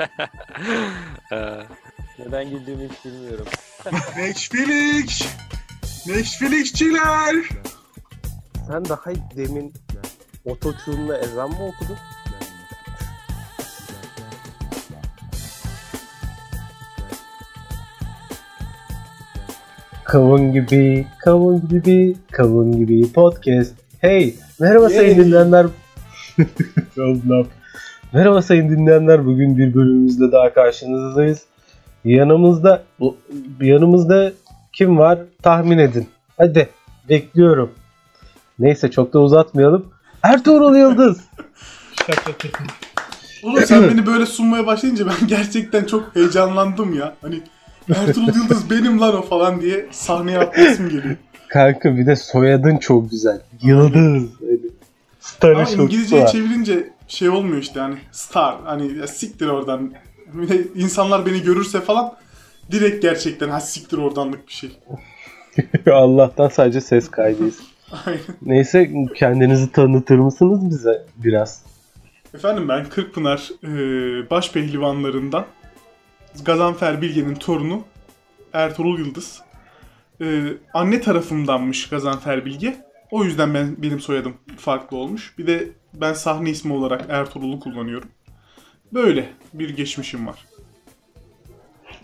Ee, Neden güldüğümü hiç bilmiyorum. Netflix! Netflixçiler! Sen daha demin ototune'la ezan mı okudun? Kavun gibi, kavun gibi, kavun gibi podcast. Hey, merhaba sayın Yay. dinleyenler. Allah'ım. Merhaba sayın dinleyenler. Bugün bir bölümümüzle daha karşınızdayız. Yanımızda, bu- yanımızda kim var? Tahmin edin. Hadi, bekliyorum. Neyse çok da uzatmayalım. Ertuğrul Yıldız. Oğlum sen beni böyle sunmaya başlayınca ben gerçekten çok heyecanlandım ya. Hani Ertuğrul Yıldız benim lan o falan diye sahneye atlasım geliyor. Kanka bir de soyadın çok güzel. Yıldız. Ama çok İngilizceye çevirince şey olmuyor işte hani star hani ya siktir oradan. İnsanlar beni görürse falan direkt gerçekten ha siktir oradanlık bir şey. Allah'tan sadece ses kaydıyız. Neyse kendinizi tanıtır mısınız bize biraz? Efendim ben Kırkpınar e, baş pehlivanlarından Gazanfer Bilge'nin torunu Ertuğrul Yıldız. E, anne tarafımdanmış Gazanfer Bilge. O yüzden ben benim soyadım farklı olmuş. Bir de ben sahne ismi olarak Ertuğrul'u kullanıyorum. Böyle bir geçmişim var.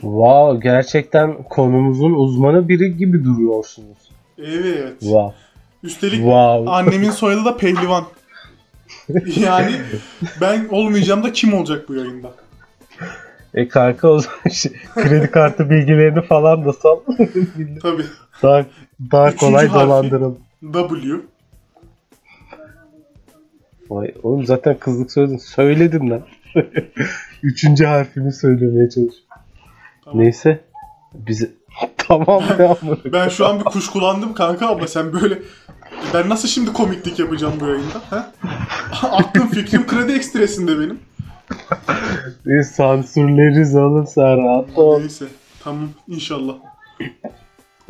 Wow gerçekten konumuzun uzmanı biri gibi duruyorsunuz. Evet. Wow. Üstelik Wow. annemin soyadı da Pehlivan. yani ben olmayacağım da kim olacak bu yayında? E kanka o zaman şey, kredi kartı bilgilerini falan da sal. Tabii. daha, daha Üçüncü kolay dolandıralım. W. Vay, oğlum zaten kızlık söyledin. Söyledin lan. Üçüncü harfini söylemeye çalış. Tamam. Neyse. Bize... tamam ya. Ben şu an bir kuşkulandım kanka ama sen böyle ben nasıl şimdi komiklik yapacağım bu yayında? Ha? Aklım fikrim kredi ekstresinde benim. E, sansürleriz oğlum sen rahat ol. Neyse. Tamam inşallah.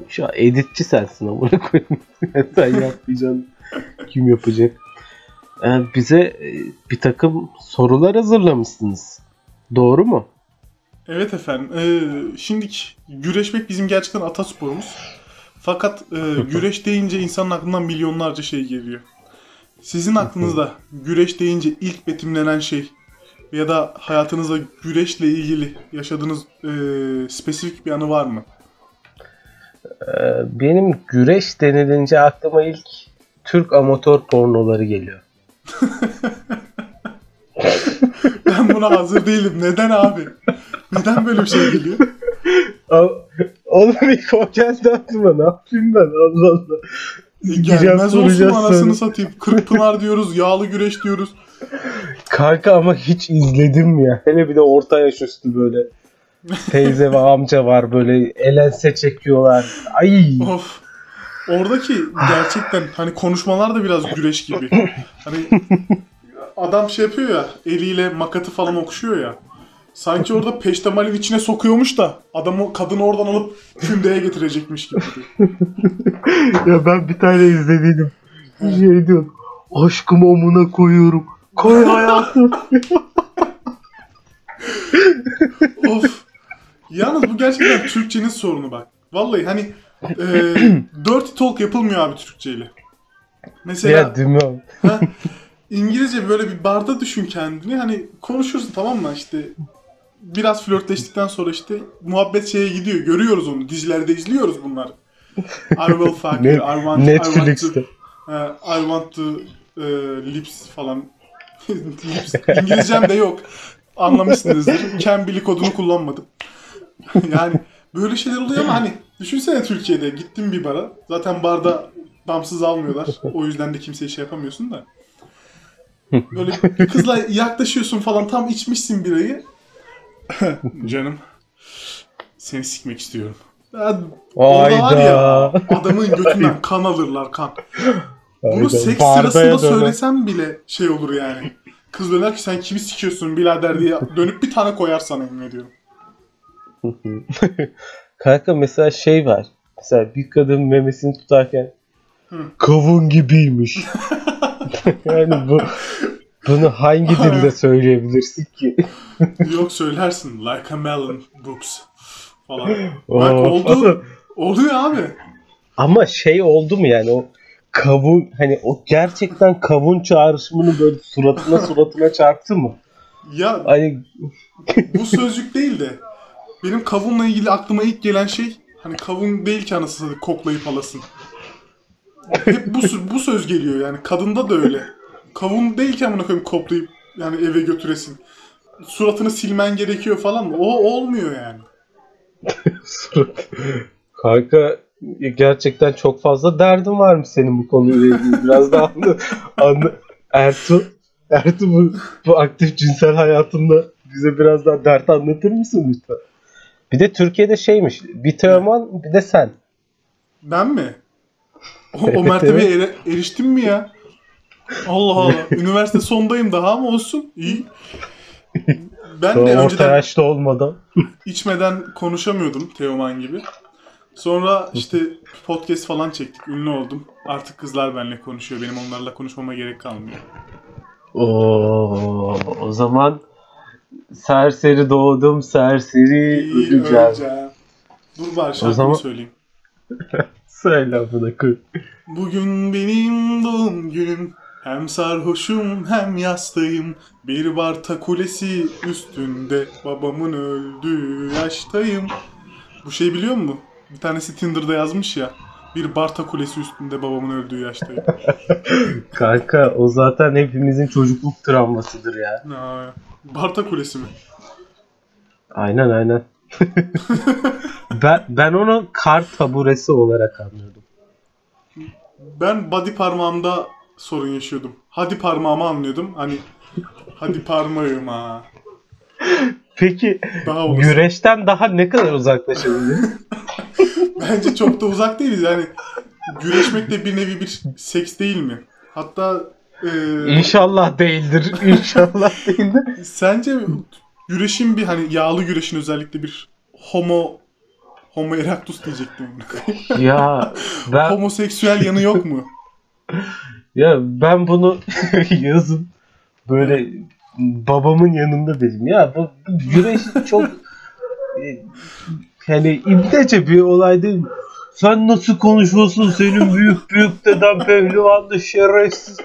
Şu an editçi sensin amına koyayım. sen yapmayacaksın. Kim yapacak? E, bize e, bir takım sorular hazırlamışsınız. Doğru mu? Evet efendim. Ee, şimdi güreşmek bizim gerçekten atasporumuz. Fakat e, güreş deyince insanın aklından milyonlarca şey geliyor. Sizin aklınızda güreş deyince ilk betimlenen şey ya da hayatınızda güreşle ilgili yaşadığınız e, spesifik bir anı var mı? E, benim güreş denilince aklıma ilk Türk amatör pornoları geliyor. Ben buna hazır değilim. Neden abi? Neden böyle bir şey geliyor? Oğlum ilk o geldi aklıma ne yapayım ben Allah Allah. E, Gireceğim, Gelmez olsun soracağız anasını sonra. satayım. Kırkpınar diyoruz, yağlı güreş diyoruz. Kanka ama hiç izledim ya. Hele bir de orta yaş üstü böyle. Teyze ve amca var böyle elense çekiyorlar. Ay. Of. Oradaki gerçekten hani konuşmalar da biraz güreş gibi. Hani adam şey yapıyor ya, eliyle makatı falan okşuyor ya. Sanki orada peştemalin içine sokuyormuş da adamı kadını oradan alıp kündeye getirecekmiş gibi. ya ben bir tane izlediydim. Şey diyor. Aşkım amına koyuyorum. Koy hayatım. of. Yalnız bu gerçekten Türkçenin sorunu bak. Vallahi hani e, dirty talk yapılmıyor abi Türkçeyle. Mesela ya? Ha, İngilizce böyle bir barda düşün kendini. Hani konuşursun tamam mı işte biraz flörtleştikten sonra işte muhabbet şeye gidiyor. Görüyoruz onu. Dizilerde izliyoruz bunları. I will fuck you. I want, I want Netflix'te. to, Ha, I want to e, lips falan. lips. İngilizcem de yok. Anlamışsınızdır. Cambly kodunu kullanmadım. yani böyle şeyler oluyor ama hani düşünsene Türkiye'de gittin bir bara. Zaten barda damsız almıyorlar. O yüzden de kimseye şey yapamıyorsun da. Böyle bir kızla yaklaşıyorsun falan tam içmişsin birayı. Canım seni sikmek istiyorum. Ya, orada var ya adamın götünden kan alırlar kan. Bunu seks sırasında söylesem bile şey olur yani. Kız döner ki sen kimi sikiyorsun birader diye dönüp bir tane koyar sana emin ediyorum. Kanka mesela şey var. Mesela bir kadın memesini tutarken kavun gibiymiş. yani bu Bunu hangi dilde söyleyebilirsin ki? Yok söylersin. Like a melon Brooks falan. Bak Of. oldu. Oluyor abi. Ama şey oldu mu yani o kavun hani o gerçekten kavun çağrışımını böyle suratına suratına çarptı mı? Ya Hani bu sözcük değil de benim kavunla ilgili aklıma ilk gelen şey hani kavun değil ki anasını koklayıp alasın. Hep bu, bu söz geliyor yani. Kadında da öyle. Kavun değil ki amına koyayım koklayıp yani eve götüresin. Suratını silmen gerekiyor falan. O olmuyor yani. Kanka gerçekten çok fazla derdin varmış senin bu konuyla ilgili. Biraz daha anla, anla. Ertuğ, Ertuğ bu, bu aktif cinsel hayatında bize biraz daha dert anlatır mısın lütfen? Bir de Türkiye'de şeymiş. Bir Teoman bir de sen. Ben mi? O, o Evet, mertebeye ere- eriştim mi ya? Allah Allah. Üniversite sondayım daha ama olsun. İyi. Ben de Orta önceden yaşta olmadan. içmeden konuşamıyordum Teoman gibi. Sonra işte podcast falan çektik. Ünlü oldum. Artık kızlar benimle konuşuyor. Benim onlarla konuşmama gerek kalmıyor. Oo, o zaman serseri doğdum, serseri öleceğim. öleceğim. Dur bari şarkımı zaman- söyleyeyim. Söyle bana kız. Bugün benim doğum günüm. Hem sarhoşum hem yastayım. Bir Barta Kulesi üstünde babamın öldüğü yaştayım. Bu şey biliyor musun? Bir tanesi Tinder'da yazmış ya. Bir Barta Kulesi üstünde babamın öldüğü yaştayım. Kanka o zaten hepimizin çocukluk travmasıdır ya. Ha, Barta Kulesi mi? Aynen aynen. ben ben onu kar taburesi olarak anlıyordum. Ben body parmağımda sorun yaşıyordum. Hadi parmağımı anlıyordum. Hani hadi parmağım ha. Peki Daha güreşten daha ne kadar uzaklaşabiliriz? Bence çok da uzak değiliz yani. Güreşmek de bir nevi bir seks değil mi? Hatta e, İnşallah değildir. İnşallah değildir. sence güreşin bir hani yağlı güreşin özellikle bir homo homo erectus diyecektim. Ya ben Homoseksüel yanı yok mu? ya ben bunu yazın böyle babamın yanında dedim. Ya bu, güreş çok hani ibnece bir olay değil mi? Sen nasıl konuşuyorsun senin büyük büyük deden pehlivanlı şerefsiz.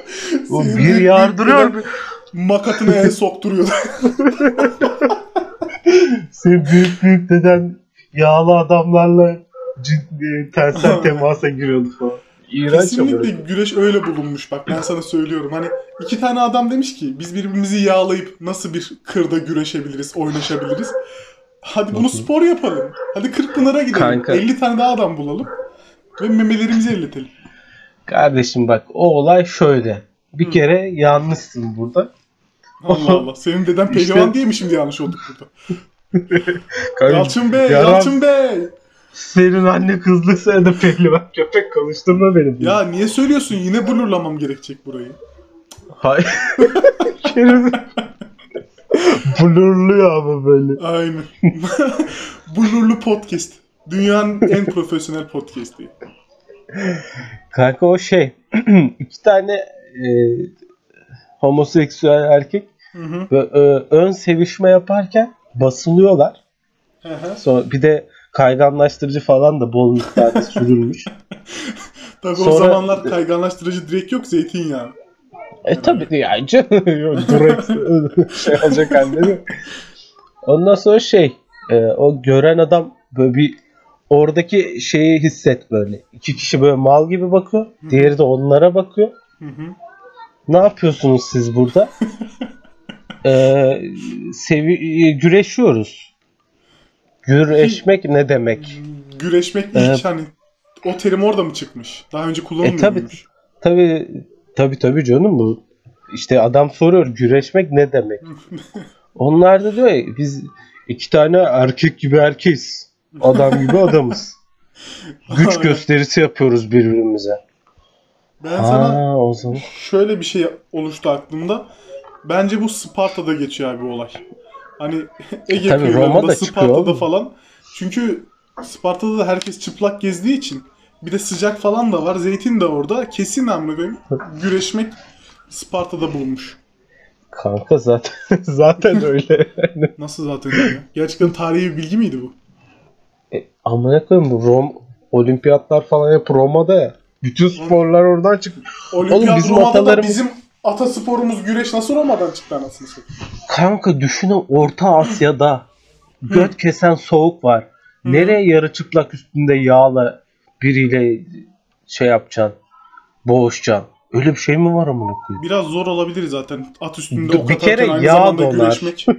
O Senin bir büyük yardırıyor. deden Makatını el sokturuyor. Senin büyük büyük deden yağlı adamlarla cid, e, tensel temasa giriyordu falan. İğrenç. Kesinlikle güreş öyle bulunmuş bak ben sana söylüyorum. Hani iki tane adam demiş ki biz birbirimizi yağlayıp nasıl bir kırda güreşebiliriz, oynaşabiliriz. Hadi bunu spor yapalım. Hadi Kırkpınar'a gidelim. Kanka. 50 tane daha adam bulalım. Ve memelerimizi elletelim. Kardeşim bak o olay şöyle. Bir Hı. kere yanlışsın burada. Allah Allah. Senin deden pehlivan İşte- diye mi şimdi yanlış olduk burada? Kanka, Yalçın Bey, yaran- Yalçın Bey. Senin anne kızlıksa da pehlivan köpek konuşturma beni. Ya niye söylüyorsun? Yine blurlamam gerekecek burayı. Hayır. Blurluyor ama böyle. Aynen. Blurlu podcast. Dünyanın en profesyonel podcast'i. Kanka o şey. iki tane e, homoseksüel erkek Hı hı. ve, e, ön sevişme yaparken basılıyorlar. Hı hı. Sonra bir de kayganlaştırıcı falan da bol miktarda sürülmüş. Tabii o Sonra- zamanlar kayganlaştırıcı direkt yok zeytinyağı. E tabii ya canım. Direkt şey olacak halde Ondan sonra şey e, o gören adam böyle bir oradaki şeyi hisset böyle. İki kişi böyle mal gibi bakıyor. Diğeri de onlara bakıyor. Hı hı. Ne yapıyorsunuz siz burada? e, sevi güreşiyoruz. Güreşmek ne demek? Güreşmek ilk Evet. hani o terim orada mı çıkmış? Daha önce kullanılmıyor E, tabii. Tabii tabii tabii canım bu. İşte adam soruyor güreşmek ne demek? Onlar da diyor ya, biz iki tane erkek gibi erkeğiz. Adam gibi adamız. Güç gösterisi yapıyoruz birbirimize. Ben sana Aa o zaman. şöyle bir şey oluştu aklımda. Bence bu Sparta'da geçiyor abi olay. Hani Ege Tabii, kıyılarında, Roma'da Sparta'da falan. Çünkü Sparta'da da herkes çıplak gezdiği için bir de sıcak falan da var. Zeytin de orada. Kesin amına koyayım. Güreşmek Sparta'da bulunmuş. Kanka zaten zaten öyle. Nasıl zaten öyle? Gerçekten tarihi bir bilgi miydi bu? E, amına koyayım bu Rom olimpiyatlar falan hep Roma'da ya. Bütün sporlar oradan çıkmış. Olimpiyat bizim Roma'da da atalarımız- bizim atasporumuz güreş nasıl Roma'dan çıktı anasını satayım? Kanka düşünün Orta Asya'da göt kesen soğuk var. Nereye yarı çıplak üstünde yağla biriyle şey yapacaksın? Boğuşacaksın. Öyle bir şey mi var amına koyayım? Biraz zor olabilir zaten at üstünde Bir ok atarken kere aynı yağ zamanda donar. güreşmek.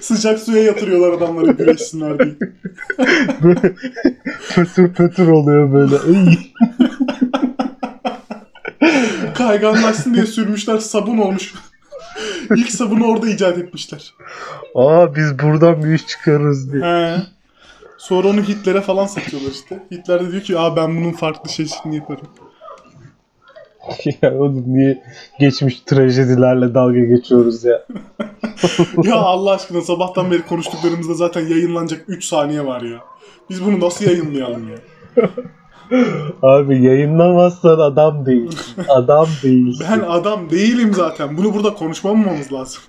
Sıcak suya yatırıyorlar adamları güreşsinler diye. Böyle pötür pötür oluyor böyle. Kayganlaşsın diye sürmüşler sabun olmuş. İlk sabunu orada icat etmişler. Aa biz buradan bir iş çıkarırız diye. He. Sonra onu Hitler'e falan satıyorlar işte. Hitler de diyor ki Aa ben bunun farklı şeysini yaparım. ya oğlum niye geçmiş trajedilerle dalga geçiyoruz ya? ya Allah aşkına sabahtan beri konuştuklarımızda zaten yayınlanacak 3 saniye var ya. Biz bunu nasıl yayınlayalım ya? Abi yayınlamazsan adam değilsin. Adam değilsin. Ben adam değilim zaten. Bunu burada konuşmamamamız lazım.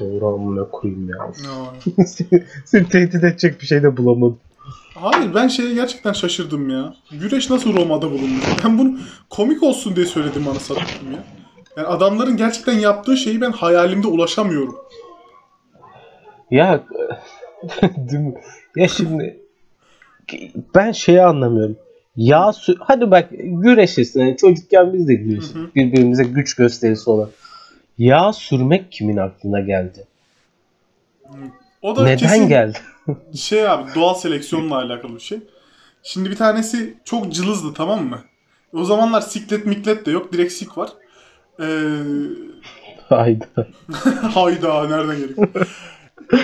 Doğru amına koyayım ya. Ya. seni, seni tehdit edecek bir şey de bulamadım. Hayır ben şeye gerçekten şaşırdım ya. Güreş nasıl Roma'da bulunmuş? Ben bunu komik olsun diye söyledim bana satayım ya. Yani adamların gerçekten yaptığı şeyi ben hayalimde ulaşamıyorum. Ya değil mi? Ya şimdi ben şeyi anlamıyorum. Yağ sü- hadi bak güreşirsin. Yani çocukken biz de güreşirdik. Birbirimize güç gösterisi olan. Yağ sürmek kimin aklına geldi? O da Neden kesin geldi? şey abi doğal seleksiyonla alakalı bir şey. Şimdi bir tanesi çok cılızdı tamam mı? O zamanlar siklet miklet de yok. Direkt sik var. Ee, Hayda. hayda nereden geliyor?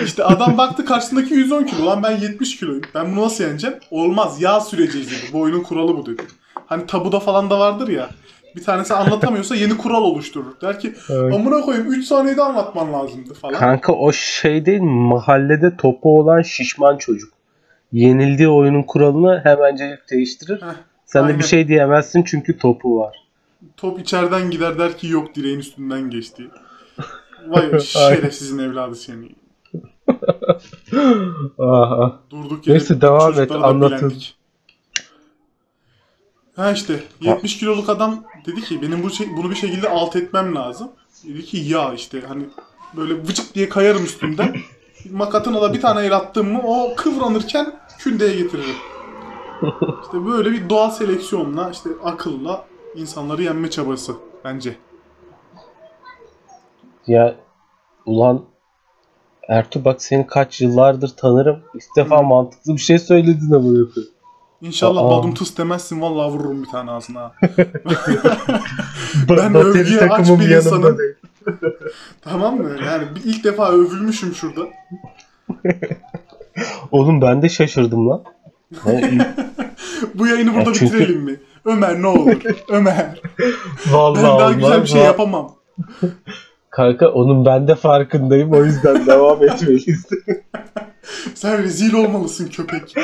İşte adam baktı karşısındaki 110 kilo. Lan ben 70 kiloyum. Ben bunu nasıl yeneceğim? Olmaz yağ süreceğiz dedi. Bu oyunun kuralı bu dedi. Hani tabuda falan da vardır ya. Bir tanesi anlatamıyorsa yeni kural oluşturur. Der ki Evet. amına koyayım 3 saniyede anlatman lazımdı falan. Kanka o şey değil mi? mahallede topu olan şişman çocuk. Yenildiği oyunun kuralını hemencelik değiştirir. Heh, Sen de aynen. bir şey diyemezsin çünkü topu var. Top içeriden gider der ki yok direğin üstünden geçti. Vay şerefsizin evladı seni. Aha. Durduk yere Neyse, devam et, anlatın. bilendik. Ha işte 70 kiloluk adam dedi ki benim bu şey, bunu bir şekilde alt etmem lazım. Dedi ki ya işte hani böyle vıcık diye kayarım üstünden. Makatına da bir tane el attım mı o kıvranırken kündeye getiririm. İşte böyle bir doğal seleksiyonla işte akılla insanları yenme çabası bence. Ya ulan Ertuğ bak seni kaç yıllardır tanırım. İlk defa mantıklı bir şey söyledin ama yapıyor. İnşallah Aa. badum tıs demezsin vallahi vururum bir tane ağzına. Ben övgüye aç bir insanım. tamam mı? Yani ilk defa övülmüşüm şurada. Oğlum ben de şaşırdım lan. Bu yayını burada Ya çünkü- bitirelim mi? Ömer ne olur. Ömer. Vallahi Ben daha güzel bir şey yapamam. Kanka onun ben de farkındayım o yüzden devam etmeliyiz. Sen rezil olmalısın köpek.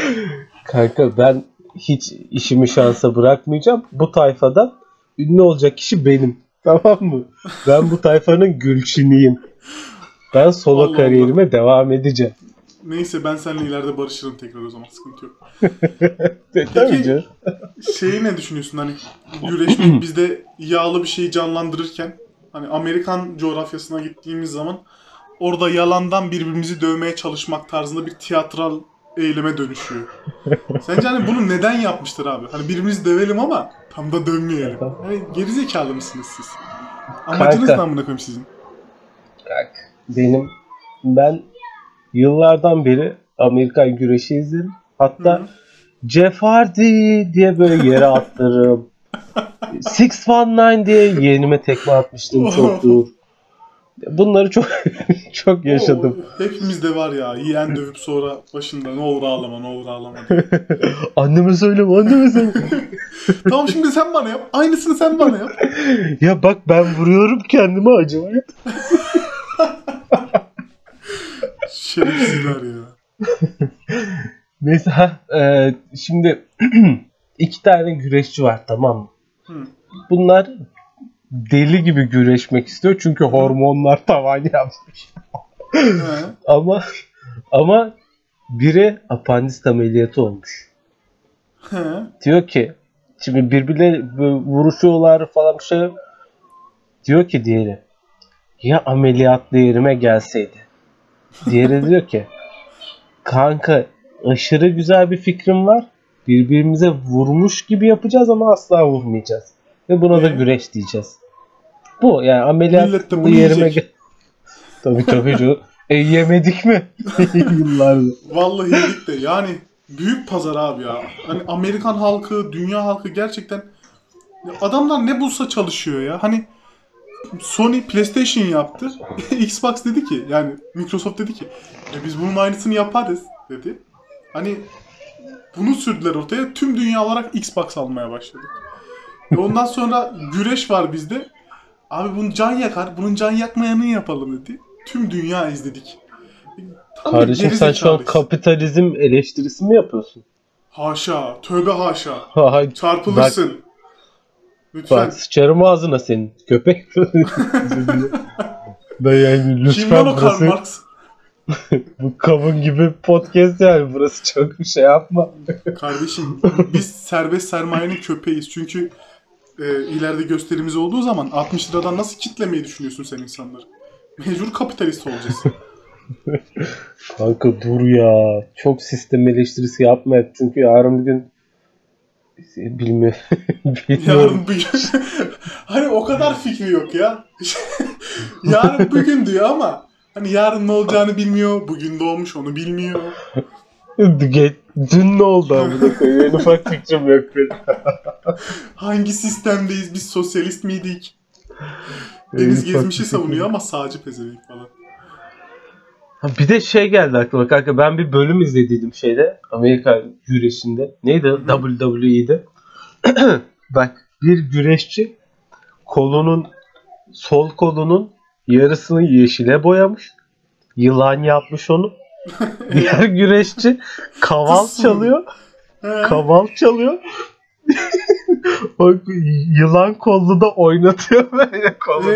Kanka ben hiç işimi şansa bırakmayacağım. Bu tayfadan ünlü olacak kişi benim. Tamam mı? Ben bu tayfanın gülçiniyim. Ben solo Allah kariyerime devam edeceğim. Neyse ben seninle ileride barışırım tekrar o zaman sıkıntı yok. Canım. Şeyi ne düşünüyorsun hani güreşmek bizde yağlı bir şeyi canlandırırken hani Amerikan coğrafyasına gittiğimiz zaman orada yalandan birbirimizi dövmeye çalışmak tarzında bir tiyatral eyleme dönüşüyor. Sence hani bunu neden yapmıştır abi? Hani birbirimizi dövelim ama tam da dönmeyelim. Hani gerizekalı mısınız siz? Amacınız Kanka. ne amına koyayım sizin? Bak, benim ben yıllardan beri Amerikan güreşi izlerim. Hatta. Jeff Hardy diye böyle yere atlarım. 619 diye yeğenime tekme atmıştım çok dur. Bunları çok çok yaşadım. Oo, hepimizde var ya. Yiyen dövüp sonra başında ne olur ağlama ne olur ağlama. Anneme söyleme anneme söyleme. tamam şimdi sen bana yap. Aynısını sen bana yap. ya bak ben vuruyorum kendime acımaya. Şerefsizler ya. Neyse ha e, şimdi iki tane güreşçi var tamam mı? Hı. Bunlar deli gibi güreşmek istiyor çünkü hormonlar tavan yapmış. Ama ama biri apandist ameliyatı olmuş. Diyor ki şimdi birbirleri böyle vuruşuyorlar falan bir şey. Diyor ki diğeri ya ameliyatlı yerime gelseydi. Diğeri diyor ki kanka aşırı güzel bir fikrim var. Birbirimize vurmuş gibi yapacağız ama asla vurmayacağız. Ve buna da güreş diyeceğiz. Bu yani ameliyatlı bunu yerime tabii tabii canım. E yemedik mi? Yıllardır. Vallahi yedik de yani büyük pazar abi ya. Hani Amerikan halkı, dünya halkı gerçekten adamlar ne bulsa çalışıyor ya. Hani Sony PlayStation yaptı. Xbox dedi ki yani Microsoft dedi ki e biz bunun aynısını yaparız dedi. Hani bunu sürdüler ortaya. Tüm dünya olarak Xbox almaya başladık. Ve ondan sonra güreş var bizde. Abi bunu can yakar. Bunun can yakmayanını yapalım dedi. Tüm dünya izledik. Tam bir Kardeşim sen şu an gerizekalıyız. kapitalizm eleştirisi mi yapıyorsun? Haşa. Tövbe haşa. Hay Çarpılırsın. Lütfen. Bak sıçarım ağzına senin köpek. ben yani Kim lütfen lan o Karl burası Marx? bu kavun gibi podcast yani burası çok bir şey yapma. Kardeşim biz serbest sermayenin köpeğiyiz. Çünkü e, ileride gösterimiz olduğu zaman 60 liradan nasıl kitlemeyi düşünüyorsun sen insanları? Mecbur kapitalist olacağız. Kanka dur ya. Çok sistem eleştirisi yapma hep. Çünkü yarın bir gün bilmiyorum. bilmiyorum. Yarın bir gün... hani o kadar fikri yok ya. yarın bugün diyor ama hani yarın ne olacağını bilmiyor. Bugün doğmuş onu bilmiyor. Ge- Dün ne oldu amına koyayım? En ufak fikrim yok benim. Hangi sistemdeyiz? Biz sosyalist miydik? En Deniz ufak Gezmiş'i fikrim savunuyor ama sağcı pezevenk falan. Ha, Bir de şey geldi aklıma kanka ben bir bölüm izlediydim şeyde Amerika güreşinde. Neydi? WWE'de. Bak bir güreşçi kolunun sol kolunun yarısını yeşile boyamış. Yılan yapmış onu. Diğer güreşçi kaval çalıyor. Kaval çalıyor. o yılan kollu da oynatıyor böyle kolu.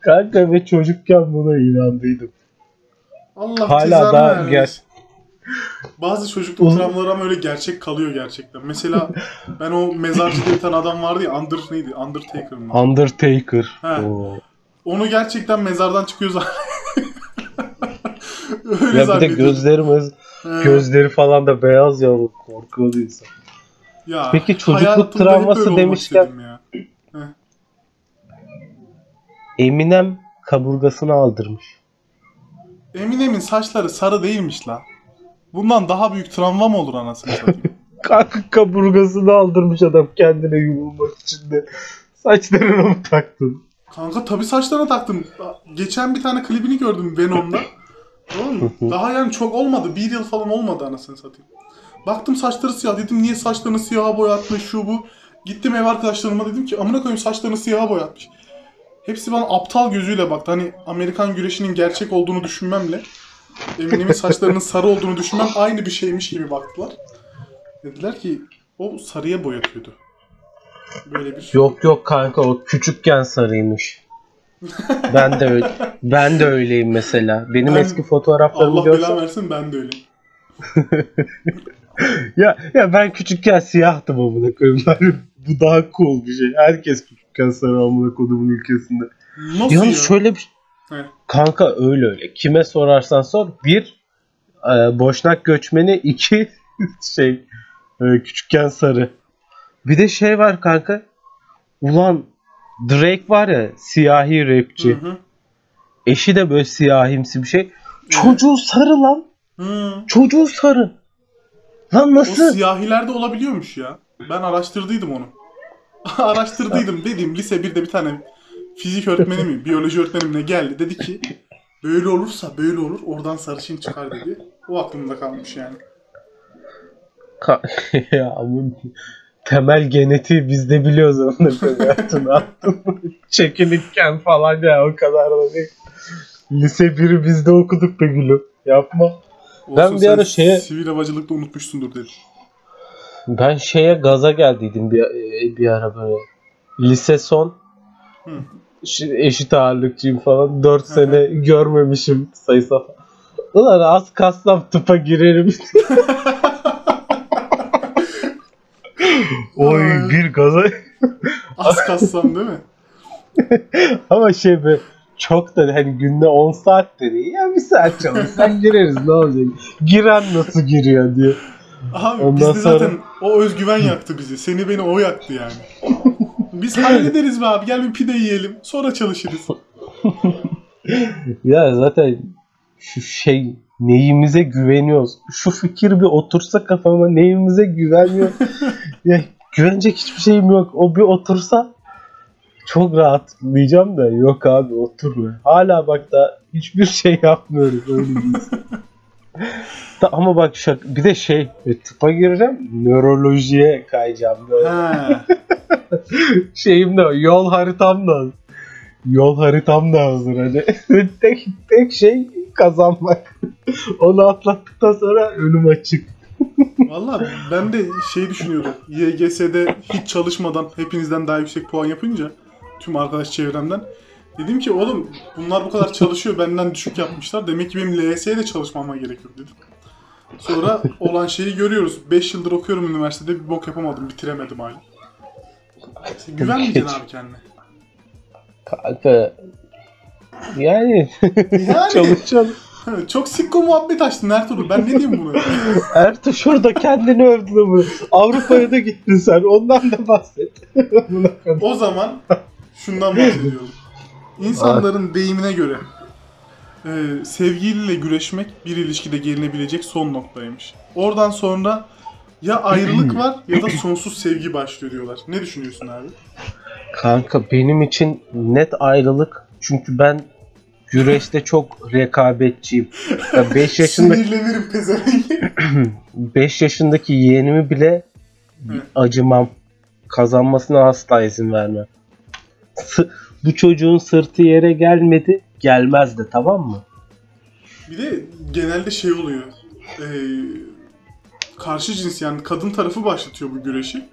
Kanka ve çocukken buna inandıydım. Allah Hala daha vermesin. gel- Bazı çocukluk travmaları ama öyle gerçek kalıyor gerçekten. Mesela ben o mezarcıda bir tane adam vardı ya Under neydi? Undertaker mı? Undertaker. He. Oo. Onu gerçekten mezardan çıkıyor zaten. Öyle Ya bir de gözlerimiz, He. gözleri falan da beyaz ya korkuyordu insan. Ya, Peki çocukluk travması demişken-. Eminem kaburgasını aldırmış. Eminem'in saçları sarı değilmiş la. Bundan daha büyük travma mı olur anasını satayım? Kanka kaburgasını aldırmış adam kendine yumulmak için de. Saçlarına mı taktın? Kanka tabi saçlarına taktım. Geçen bir tane klibini gördüm Venom'da. Tamam mı? Daha yani çok olmadı. Bir yıl falan olmadı anasını satayım. Baktım saçları siyah. Dedim niye saçlarını siyaha boyatmış şu bu. Gittim ev arkadaşlarıma dedim ki amına koyayım saçlarını siyaha boyatmış. Hepsi bana aptal gözüyle baktı. Hani Amerikan güreşinin gerçek olduğunu düşünmemle Eminem'in saçlarının sarı olduğunu düşünmem aynı bir şeymiş gibi baktılar. Dediler ki o sarıya boyatıyordu. Böyle bir Yok yok kanka o küçükken sarıymış. Ben de öyle. Ben de öyleyim mesela. Benim Ben- eski fotoğraflarımı Allah görsen. versin ben de öyle. Ya ya ben küçükken siyahtım amına koyayım. Bu daha cool bir şey. Herkes küçükken sarı amına koyduğumun ülkesinde. Nasıl Yalnız ya? şöyle bir He. Kanka öyle öyle. Kime sorarsan sor. Bir, e, boşnak göçmeni. iki şey, e, küçükken sarı. Bir de şey var kanka. Ulan Drake var ya siyahi rapçi. Hı hı. Eşi de böyle siyahimsi bir şey. Çocuğu sarı lan. Hı. Çocuğu sarı. Lan O nasıl? siyahilerde olabiliyormuş ya. Ben araştırdıydım onu. araştırdıydım dedim lise 1'de bir tane fizik öğretmeni mi, biyoloji öğretmenim ne geldi. Dedi ki böyle olursa böyle olur oradan sarışın çıkar dedi. O aklımda kalmış yani. Ka- ya temel genetiği biz de biliyoruz onu hayatını attın. Çekilirken falan ya o kadar da değil. Lise 1'i biz de okuduk be gülüm. Yapma. Olsun Ben bir ara şeye- Sivil havacılıkta unutmuşsundur dedi. Ben şeye gaza geldiydim bir, e, bir ara böyle. lise son Hı. Şi- eşit ağırlıkçıyım falan. 4 sene görmemişim sayısal. Ulan az kassam tıpa girerim. Oy Ay. bir gaza. Az kassam değil mi? Ama şey be çok da hani günde 10 saat de değil. Ya bir saat çalışsan gireriz ne olacak. Giren nasıl giriyor diye. Abi Ondan bizde sonra- zaten o özgüven yaktı bizi. Seni beni o yaktı yani. Biz hallederiz be abi. Gel bir pide yiyelim. Sonra çalışırız. Ya zaten şu şey neyimize güveniyoruz. Şu fikir bir otursa kafama neyimize güveniyor. ya güvenecek hiçbir şeyim yok. O bir otursa çok rahat diyeceğim de yok abi oturmuyor. Hala bak da hiçbir şey yapmıyoruz öyle. Da- ama bak şak bir de şey e, tıpa gireceğim nörolojiye kayacağım böyle. Şeyim de yol haritam da yol haritam da hazır hani. tek, tek şey kazanmak. Onu atlattıktan sonra önüm açık. Valla ben de şey düşünüyordum. YGS'de hiç çalışmadan hepinizden daha yüksek puan yapınca tüm arkadaş çevremden dedim ki oğlum bunlar bu kadar çalışıyor benden düşük yapmışlar. Demek ki benim LYS'ye de çalışmama gerek yok dedim. Sonra olan şeyi görüyoruz. 5 yıldır okuyorum üniversitede bir bok yapamadım. Bitiremedim hala. Güvenmeyeceksin abi kendine. Kanka yani Yani çalışacağım. Çok sikko muhabbet açtın Ertuğrul. Ben ne diyeyim buna? Ertuğ şurada kendini övdü mü? Avrupa'ya da gittin sen. Ondan da bahset. O zaman şundan bahsediyorum. İnsanların deyimine göre e, sevgiliyle güreşmek bir ilişkide gelinebilecek son noktaymış. Oradan sonra ya ayrılık var ya da sonsuz sevgi başlıyor diyorlar. Ne düşünüyorsun abi? Kanka benim için net ayrılık. Çünkü ben güreşte çok rekabetçiyim. 5 yaşında Sinirlenirim pezevenk. 5 yaşındaki yeğenimi bile acımam. Kazanmasına asla izin vermem. S- Bu çocuğun sırtı yere gelmedi, gelmez de tamam mı? Bir de genelde şey oluyor. E, karşı cins yani kadın tarafı başlatıyor bu güreşi.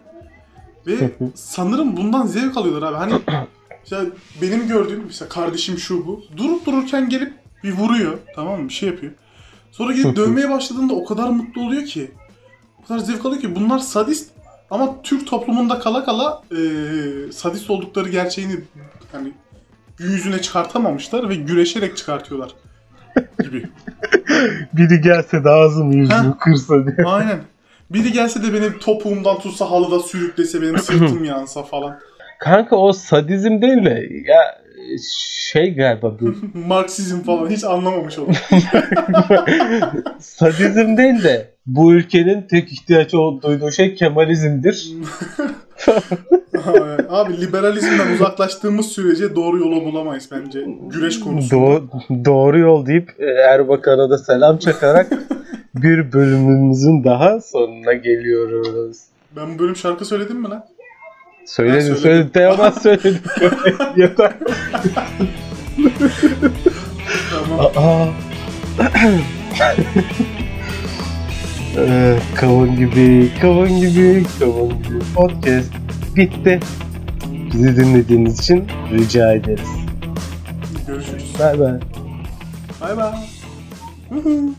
Ve sanırım bundan zevk alıyorlar abi. Hani mesela benim gördüğüm mesela kardeşim şu bu. Durup dururken gelip bir vuruyor. Tamam mı? Bir şey yapıyor. Sonra gidip dövmeye başladığında o kadar mutlu oluyor ki. O kadar zevk alıyor ki. Bunlar sadist ama Türk toplumunda kala kala e, sadist oldukları gerçeğini hani gün yüzüne çıkartamamışlar ve güreşerek çıkartıyorlar gibi. Biri gelse de ağzımı yüzümü kırsa diye. Aynen. Biri gelse de benim topuğumdan tutsa halıda sürüklese benim sırtım yansa falan. Kanka o sadizm değil de ya şey galiba bu Marksizm falan hiç anlamamış oldum. sadizm değil de bu ülkenin tek ihtiyaç ol- duyduğu şey Kemalizmdir. Abi liberalizmden uzaklaştığımız sürece doğru yolu bulamayız bence güreş konusunda. Do- doğru yol deyip e, Erbakan'a da selam çakarak bir bölümümüzün daha sonuna geliyoruz. Ben bu bölüm şarkı söyledim mi lan? Söyledim. söyledin. Teoman söyledin. Yeter. Tamam. Aa. Ee, kavun gibi, kavun gibi, kavun gibi podcast bitti. Bizi dinlediğiniz için rica ederiz. Görüşürüz. Bay bay. Bay bay.